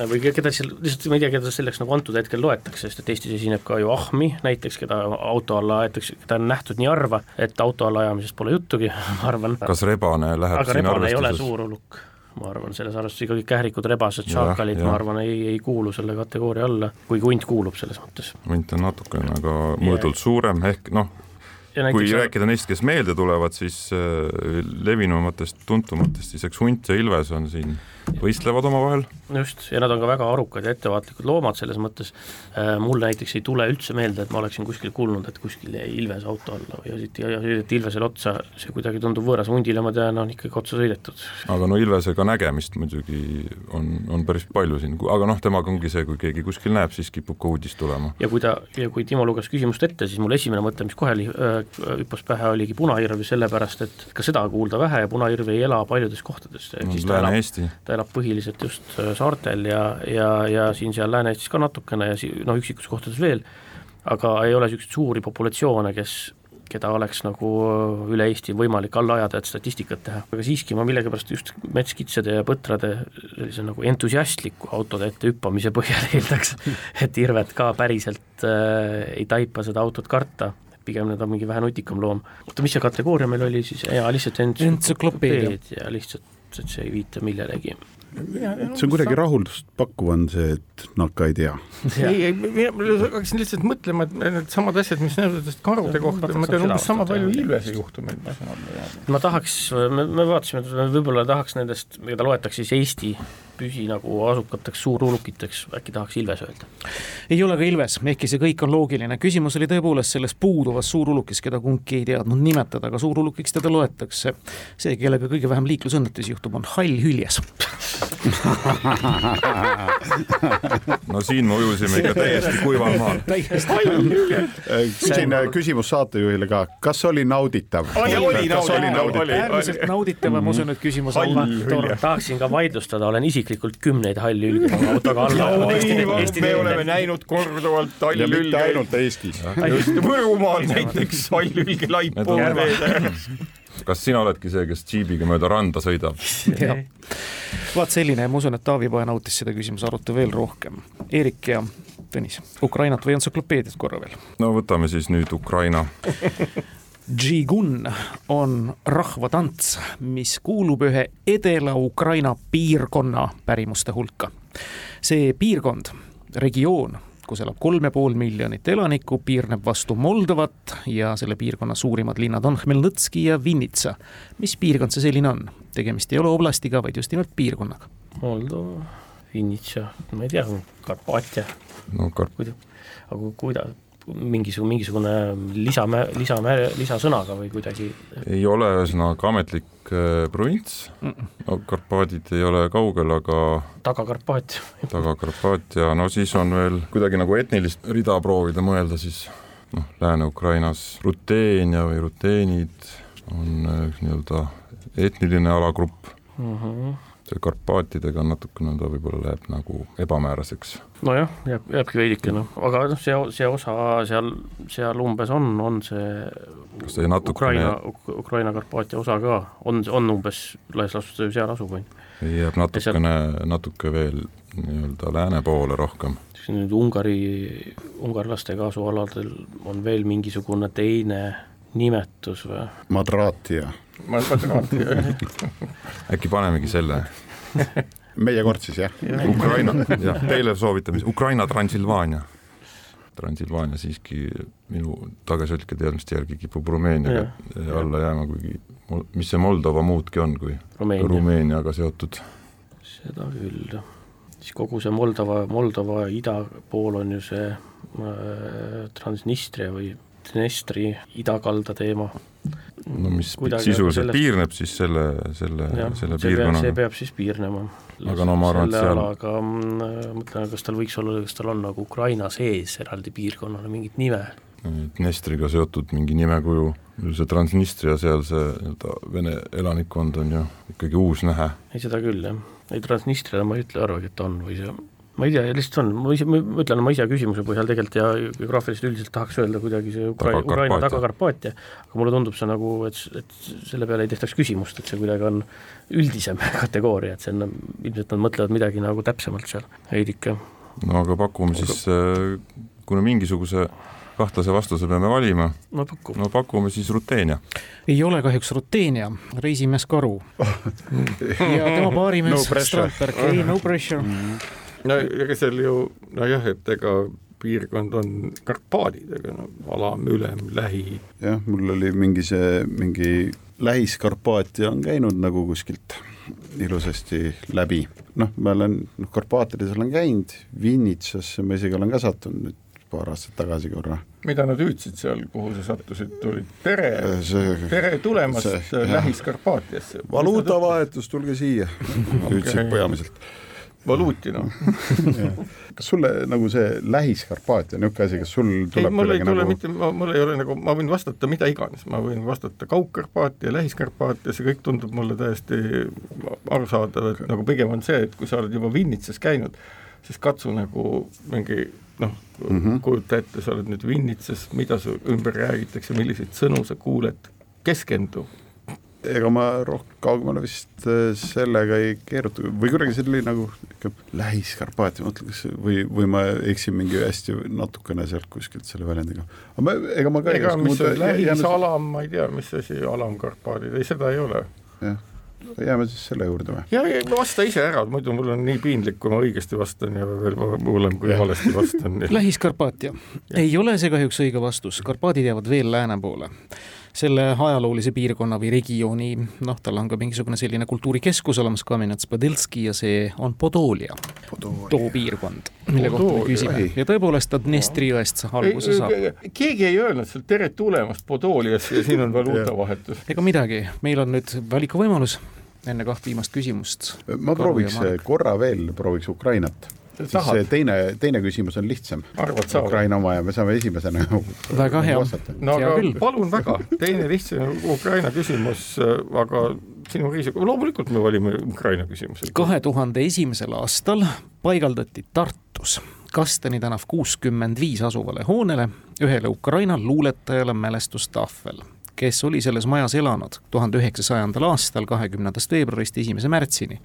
või keda seal, lihtsalt ma ei tea, keda selleks nagu antud hetkel loetakse, sest et Eestis esineb ka ju Ahmi näiteks, keda auto alla aetakse, keda on nähtud nii harva, et auto alla ajamisest pole juttugi, ma arvan. kas rebane läheb aga siin arvestuses? ei ole suurulukk ma arvan, selles arvestuses ikkagi kährikud, rebased, šaakalid, ma arvan, ei, ei kuulu selle kategooria alla, kuigi hunt kuulub selles mõttes. hunt on natukene aga mõõdult suurem, ehk noh, kui näiteks... rääkida neist, kes meelde tulevad, siis äh, levinumatest, tuntumatest, siis eks hunt ja ilves on siin võistlevad omavahel. just, ja nad on ka väga arukad ja ettevaatlikud loomad selles mõttes, äh, mul näiteks ei tule üldse meelde, et ma oleksin kuskil kuulnud, et kuskil jäi ilves auto alla või sõideti, sõideti ilvesele otsa, see kuidagi tundub võõras, hundile ma tean, on ikkagi otsa sõidetud. aga no ilvesega nägemist muidugi on, on päris palju siin, aga noh, temaga ongi see, kui keegi kuskil näeb, siis kipub ka uudis tulema. ja kui ta, ja kui Timo luges küsimust ette, siis mul esimene mõte, mis kohe äh, hüppas pähe, oligi punahirv, sellepärast et ka seda kuulda vähe ja punahirv ei ela paljudes kohtades. Lääne-Eesti. ta elab põhiliselt just äh, saartel ja, ja, ja siin-seal Lääne-Eestis ka natukene ja si-, noh, üksikus kohtades veel, aga ei ole niisuguseid suuri populatsioone, kes keda oleks nagu äh, üle Eesti võimalik alla ajada, et statistikat teha. aga siiski ma millegipärast just metskitsede ja põtrade sellise nagu entusiastliku autode ette hüppamise põhjal eeldaks, et Irvet ka päriselt äh, ei taipa seda autot karta, pigem need on mingi vähe nutikam loom. oota, mis see kategooria meil oli siis, jaa, lihtsalt entsüklopeedia, lihtsalt, et see ei viita millelegi see on kuidagi rahuldust pakkuv, on see, et nakka ei tea. ei, ei, mina hakkasin lihtsalt mõtlema, et needsamad asjad, mis nendest karude kohta, ma tean umbes sama palju ilvese juhtumeid. ma tahaks, me, me vaatasime, võib-olla tahaks nendest, mida loetakse siis Eesti püsi nagu asukateks suurulukiteks, äkki tahaks Ilves öelda? ei ole ka Ilves, ehkki see kõik on loogiline. küsimus oli tõepoolest selles puuduvas suurulukis, keda kumbki ei teadnud nimetada, aga suurulukiks teda loetakse. see, kellega kõige vähem liiklusõnnetusi juhtub, on hall hüljes no siin me ujusime ikka täiesti kuival maal. täiesti küsin küsimus saatejuhile ka, kas oli nauditav? äärmiselt nauditav ja ma usun, et küsimus on tore. tahaksin ka vaidlustada, olen isiklikult kümneid hallülge oma autoga alla me oleme näinud korduvalt ja mitte hallülge. ainult Eestis. just Võrumaal näiteks hallülge laipu on veed kas sina oledki see, kes džiibiga mööda randa sõidab? vaat selline ma usun, et Taavi Pae nautis seda küsimuse arutelu veel rohkem. Eerik ja Tõnis, Ukrainat või entsüklopeediat korra veel? no võtame siis nüüd Ukraina. Džigun on rahvatants, mis kuulub ühe Edela-Ukraina piirkonna pärimuste hulka. see piirkond, regioon, kus elab kolm ja pool miljonit elanikku, piirneb vastu Moldovat ja selle piirkonna suurimad linnad on Hmelnõtski ja Vinnitsa. mis piirkond see selline on? tegemist ei ole oblastiga, vaid just nimelt piirkonnaga. Moldova, Vinnitsa, ma ei tea, Karpaatia, no Karp-, kuida-, aga kuida-, mingisugune, mingisugune lisa, lisa, lisasõnaga või kuidagi ei ole ühesõnaga ametlik äh, provints, no Karpaadid ei ole kaugel, aga Taga-Karpaatia. Taga-Karpaatia, no siis on veel kuidagi nagu etnilist rida proovida mõelda, siis noh, Lääne-Ukrainas Ruteenia või ruteenid on äh, nii-öelda etniline alagrupp mm. -hmm. See Karpaatidega natukene ta võib-olla läheb nagu ebamääraseks. nojah, jääb, jääbki veidike noh, aga noh, see, see osa seal, seal umbes on, on see kas see natukene Ukraina, Ukraina Karpaatia osa ka, on, on umbes laias laastus seal asub, on ju. jääb natukene, natuke veel nii-öelda lääne poole rohkem. siis nüüd Ungari, ungarlastega asualadel on veel mingisugune teine nimetus või? Madratia. äkki panemegi selle? meie kord siis jah? Ukraina, jah, teile soovitamise, Ukraina Transilvaania. Transilvaania siiski minu tagasihoidlike teadmiste järgi kipub Rumeeniaga alla jääma, kuigi mis see Moldova muudki on, kui Rumeenia. Rumeeniaga seotud. seda küll, siis kogu see Moldova, Moldova ida pool on ju see äh, Transnistria või Dnestri idakalda teema. No mis sisuliselt sellest- piirneb siis selle, selle, selle peab, see piirkonnaga. peab siis piirnema. Aga no ma arvan, et seal- alaga mm, mõtlen, kas tal võiks olla, kas tal on nagu Ukraina sees eraldi piirkonnale mingit nime? Dnestriga seotud mingi nimekuju, see Transnistria seal see nii-öelda Vene elanikkond on ju ikkagi uus nähe. ei, seda küll, jah. ei, Transnistriale ma ei ütle, arvagi, et on või see, ma ei tea, lihtsalt on, ma ise, ma ütlen oma isa küsimuse põhjal tegelikult ja geograafiliselt üldiselt tahaks öelda kuidagi see Ukra- Taga-Karpaatia. Ukraina Taga-Karpaatia, aga mulle tundub see nagu, et, et selle peale ei tehtaks küsimust, et see kuidagi on üldisem kategooria, et see on, ilmselt nad mõtlevad midagi nagu täpsemalt seal veidike. no aga pakume siis, kuna mingisuguse kahtlase vastuse peame valima, no paku. no pakume siis Ruteenia. ei ole kahjuks Ruteenia, reisimees Karu. ja tema baarimees No pressure. Strandberg, ei no pressure. No ega seal ju nojah, et ega piirkond on Karpaadid, ega no alam, ülem, lähi. jah, mul oli mingi see, mingi Lähis-Karpaatia on käinud nagu kuskilt ilusasti läbi. noh, ma olen, noh, Karpaatides olen käinud, Vinnitsasse ma isegi olen ka sattunud nüüd paar aastat tagasi korra. mida nad hüüdsid seal, kuhu sa sattusid, tulid tere, tere tulemast Lähis-Karpaatiasse. valuutavahetus, tulge siia, hüüdsid Okei. peamiselt. Valuuti noh. kas sulle nagu see Lähis-Karpaatia, niisugune asi, kas sul ei, tuleb mul ei tule nagu mitte, mul ei ole nagu, ma võin vastata mida iganes, ma võin vastata Kaug-Karpaatia, Lähis-Karpaatia, see kõik tundub mulle täiesti arusaadav, et nagu pigem on see, et kui sa oled juba Vinnitsas käinud, siis katsu nagu mingi noh mm -hmm., kujuta ette, sa oled nüüd Vinnitsas, mida su ümber räägitakse, milliseid sõnu sa kuuled, keskendu. Ega ma rohkem kaugemale vist äh, sellega ei keeruta või kuidagi see oli nagu ikka Lähis-Karpaatia, ma mõtlen, kas või, või ma eksin mingi hästi natukene sealt kuskilt selle väljendiga. aga ma, ega ma ka ei ega oska see jääme- Lähis-Alam, ma ei tea, mis asi Alam-Karpaadid, ei seda ei ole. jah, jääme siis selle juurde või? ja, ja vasta ise ära, muidu mul on nii piinlik, kui ma õigesti vastan ja veel hullem, kui valesti vastan. Lähis-Karpaatia. ei ole see kahjuks õige vastus, Karpaadid jäävad veel lääne poole. Selle ajaloolise piirkonna või regiooni, noh, tal on ka mingisugune selline kultuurikeskus olemas, Kamenets-Podilski ja see on Podolia, too piirkond, mille kohta me küsime. Ja tõepoolest ta Dnestri jõest alguse saab. keegi ei öelnud sealt tere tulemast Podoliasse ja siin on valuutavahetus. ega midagi, meil on nüüd valikuvõimalus. Enne kaht viimast küsimust. ma prooviks korra veel, prooviks Ukrainat siis see teine, teine küsimus on lihtsam. Ukraina oma ja me saame esimesena väga hea. no aga küll. palun väga, teine lihtsam Ukraina küsimus, aga sinu riisik, loomulikult me valime Ukraina küsimuse. kahe tuhande esimesel aastal paigaldati Tartus Kastani tänav kuuskümmend viis asuvale hoonele ühele Ukraina luuletajale mälestustahvel kes oli selles majas elanud tuhande üheksasajandal aastal kahekümnendast veebruarist esimese märtsini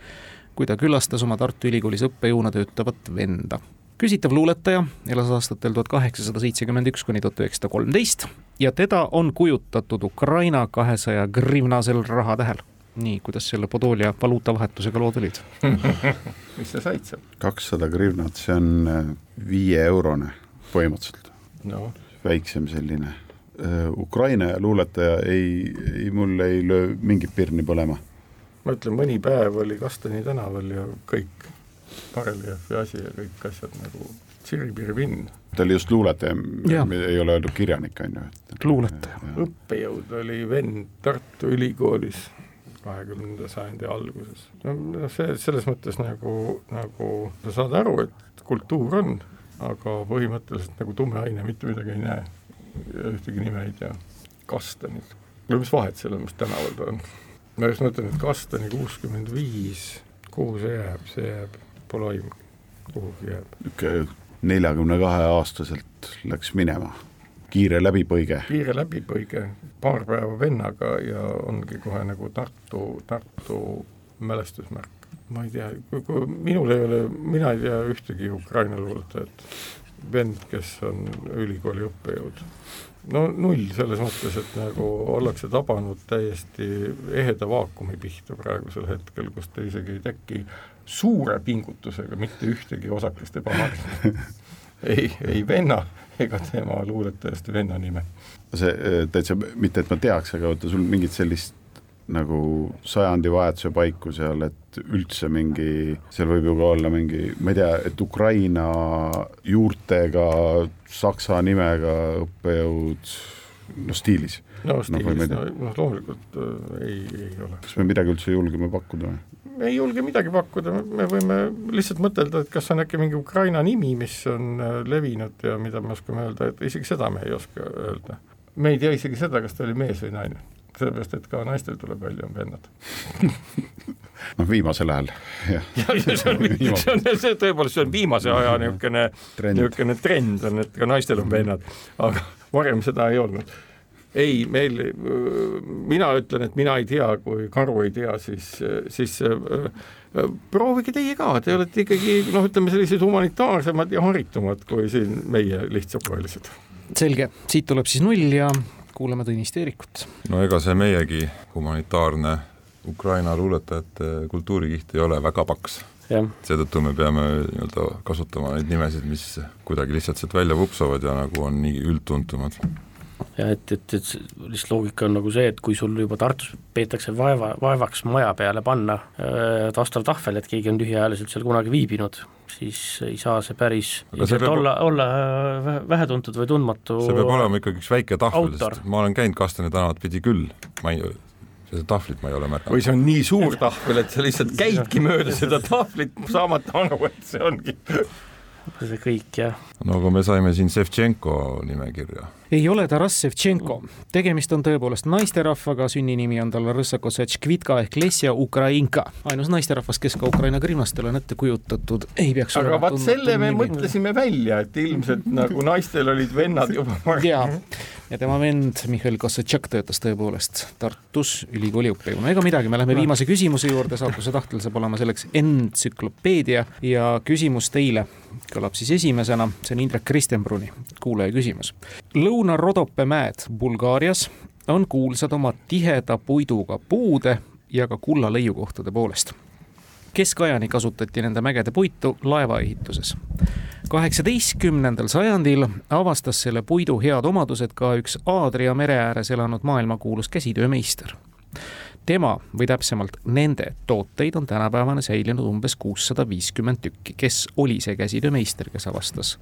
kui ta külastas oma Tartu Ülikoolis õppejõuna töötavat venda. küsitav luuletaja elas aastatel tuhat kaheksasada seitsekümmend üks kuni tuhat üheksasada kolmteist ja teda on kujutatud Ukraina kahesaja grivnasel rahatähel nii, kuidas selle Podolia valuutavahetusega lood olid mis sa said seal? kakssada grivnat, see on äh, viieeurone põhimõtteliselt no.. väiksem selline. Äh, Ukraina luuletaja ei, ei, mul ei löö mingit pirni põlema ma ütlen, mõni päev oli Kastani tänaval ja kõik, bareljeefi asi ja kõik asjad nagu tsiripirivinn. ta oli just luuletaja, ei ole öeldud kirjanik, on ju, et luuletaja. õppejõud oli vend Tartu Ülikoolis kahekümnenda sajandi alguses. no see, selles mõttes nagu, nagu sa saad aru, et kultuur on, aga põhimõtteliselt nagu tume aine mitte midagi ei näe ühtegi nime ei tea. Kastanid. no mis vahet sellel, mis tänaval ta on ma just mõtlen, et kastani kuuskümmend viis, kuhu see jääb, see jääb, pole aimu, kuhugi jääb. niisugune neljakümne kahe aastaselt läks minema, kiire läbipõige. kiire läbipõige, paar päeva vennaga ja ongi kohe nagu Tartu, Tartu mälestusmärk. ma ei tea, minul ei ole, mina ei tea ühtegi Ukraina luuletajat, vend, kes on ülikooli õppejõud no null selles mõttes, et nagu ollakse tabanud täiesti eheda vaakumi pihta praegusel hetkel, kus ta isegi ei teki suure pingutusega mitte ühtegi osakest ebamarki ei, ei venna ega tema luuletajast venna nime. see äh, täitsa, mitte et ma teaks, aga vaata sul mingit sellist nagu sajandivahetuse paiku seal, et üldse mingi, seal võib ju ka olla mingi, ma ei tea, et Ukraina juurtega, saksa nimega õppejõud, no stiilis. no stiilis, no, noh loomulikult äh, ei, ei ole. kas me midagi üldse julgeme pakkuda või? ei julge midagi pakkuda, me võime lihtsalt mõtelda, et kas on äkki mingi Ukraina nimi, mis on äh, levinud ja mida me oskame öelda, et isegi seda me ei oska öelda. me ei tea isegi seda, kas ta oli mees või naine sellepärast, et ka naistel tuleb välja, vennad. Noh, viimasel ajal, jah. see on, see on, see tõepoolest, see on viimase aja niisugune, niisugune trend on, et ka naistel on vennad, aga varem seda ei olnud. Ei, meil, mina ütlen, et mina ei tea, kui Karu ei tea, siis, siis proovige teie ka, te olete ikkagi noh, ütleme sellised humanitaarsemad ja haritumad kui siin meie lihtsakoelised. selge, siit tuleb siis null ja kuulame Tõnis Teerikut. no ega see meiegi humanitaarne Ukraina luuletajate kultuurikiht ei ole väga paks. seetõttu me peame nii-öelda kasutama neid nimesid, mis kuidagi lihtsalt sealt välja vupsavad ja nagu on nii üldtuntumad ja et, et, et lihtsalt loogika on nagu see, et kui sul juba Tartus peetakse vaeva, vaevaks maja peale panna äh, vastav tahvel, et keegi on lühiajaliselt seal kunagi viibinud, siis ei saa see päris see peab... olla, olla äh, vähetuntud või tundmatu see peab olema ikkagi üks väike tahvel, sest ma olen käinud Kastani tänavat pidi küll, ma ei, seda tahvlit ma ei ole märganud. või see on nii suur tahvel, et sa lihtsalt käidki mööda seda tahvlit, saamata aru, et see ongi see kõik, jah. no aga me saime siin Sevtšenko nimekirja ei ole Taras Sevtšenko, tegemist on tõepoolest naisterahvaga, sünninimi on tal Rõssakossetškvitka ehk Lesja Ukrainka, ainus naisterahvas, kes ka Ukraina grimnastel on ette kujutatud, ei peaks aga vaat selle me nimi. mõtlesime välja, et ilmselt nagu naistel olid vennad juba ja, ja tema vend Mihhail Kossetšak töötas tõepoolest Tartus ülikooli õppejõuna, ega midagi, me läheme viimase küsimuse juurde, saatuse tahtel saab olema selleks entsüklopeedia ja küsimus teile kõlab siis esimesena, see on Indrek Kristjanbruni kuulaja küsimus. Lõuna-Rodope mäed Bulgaarias on kuulsad oma tiheda puiduga puude ja ka kulla leiukohtade poolest. Keskajani kasutati nende mägede puitu laevaehituses. kaheksateistkümnendal sajandil avastas selle puidu head omadused ka üks Aadria mere ääres elanud maailmakuulus käsitöömeister tema või täpsemalt nende tooteid on tänapäevane säilinud umbes kuussada viiskümmend tükki. kes oli see käsitöömeister, kes avastas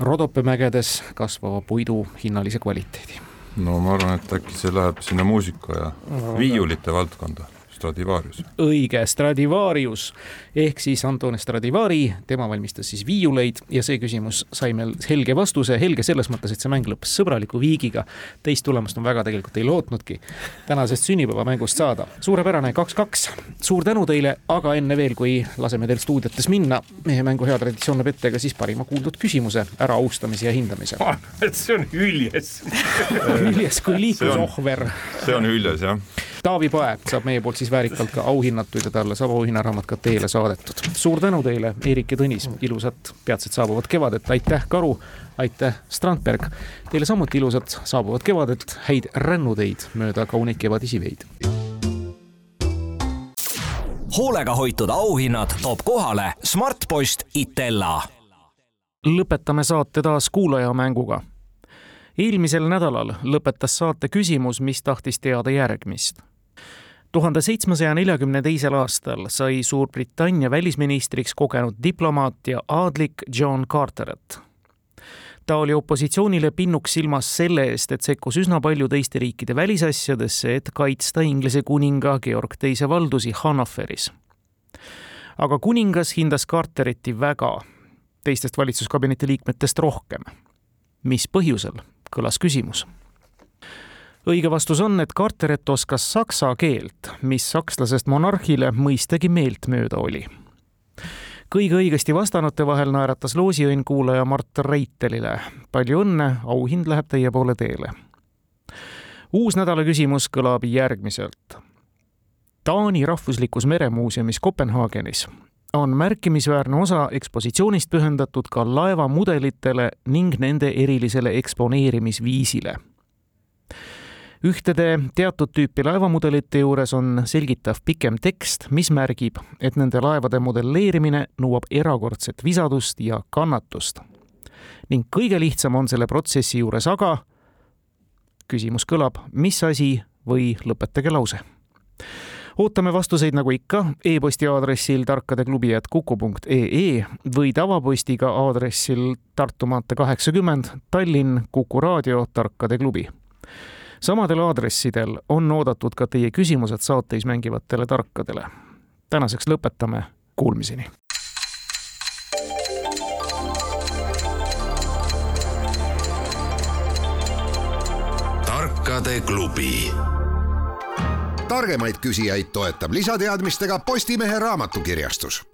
Rodope mägedes kasvava puidu hinnalise kvaliteedi? no ma arvan, et äkki see läheb sinna muusika ja viiulite valdkonda Stradivarius. õige, Stradivarius ehk siis Antone Stradivari, tema valmistas siis viiuleid ja see küsimus sai meil helge vastuse, helge selles mõttes, et see mäng lõppes sõbraliku viigiga. teist tulemust ma väga tegelikult ei lootnudki tänasest sünnipäevamängust saada. suurepärane kaks-kaks, suur tänu teile, aga enne veel, kui laseme teil stuudiotes minna, meie mängu hea traditsioon näeb ette ka siis parima kuuldud küsimuse äraaustamise ja hindamise. et see on hüljes hüljes kui liiklusohver. see on hüljes, jah Taavi Pae saab meie poolt siis väärikalt ka auhinnatud ja talle saab auhinnaraamat ka teele saadetud. suur tänu teile, Eerik ja Tõnis, ilusat peatselt saabuvat kevadet, aitäh, Karu, aitäh, Strandberg. Teile samuti ilusat saabuvat kevadet, häid rännuteid mööda kauneid kevadisi veid. hoolega hoitud auhinnad toob kohale Smartpost Itella. lõpetame saate taas kuulajamänguga eelmisel nädalal lõpetas saate küsimus, mis tahtis teada järgmist tuhande seitsmesaja neljakümne teisel aastal sai Suurbritannia välisministriks kogenud diplomaat ja aadlik John Carteret. ta oli opositsioonile pinnuks silmas selle eest, et sekkus üsna palju teiste riikide välisasjadesse, et kaitsta Inglise kuninga Georg teise valdusi Hannoveris. aga kuningas hindas Cartereti väga, teistest valitsuskabineti liikmetest rohkem. mis põhjusel, kõlas küsimus õige vastus on, et Carteret oskas saksa keelt, mis sakslasest monarhile mõistagi meeltmööda oli. kõige õigesti vastanute vahel naeratas loosiõnn kuulaja Mart Reitelile. palju õnne, auhind läheb teie poole teele. uus nädala küsimus kõlab järgmiselt. Taani rahvuslikus meremuuseumis Kopenhaagenis on märkimisväärne osa ekspositsioonist pühendatud ka laevamudelitele ning nende erilisele eksponeerimisviisile ühtede teatud tüüpi laevamudelite juures on selgitav pikem tekst, mis märgib, et nende laevade modelleerimine nõuab erakordset visadust ja kannatust. ning kõige lihtsam on selle protsessi juures aga, küsimus kõlab, mis asi või lõpetage lause ootame vastuseid nagu ikka e-posti aadressil tarkadeklubi.kuku.ee või tavapostiga aadressil Tartu maantee kaheksakümmend, Tallinn, Kuku raadio, Tarkade klubi samadel aadressidel on oodatud ka teie küsimused saateis mängivatele tarkadele. tänaseks lõpetame, kuulmiseni. tarkade klubi. targemaid küsijaid toetab lisateadmistega Postimehe raamatukirjastus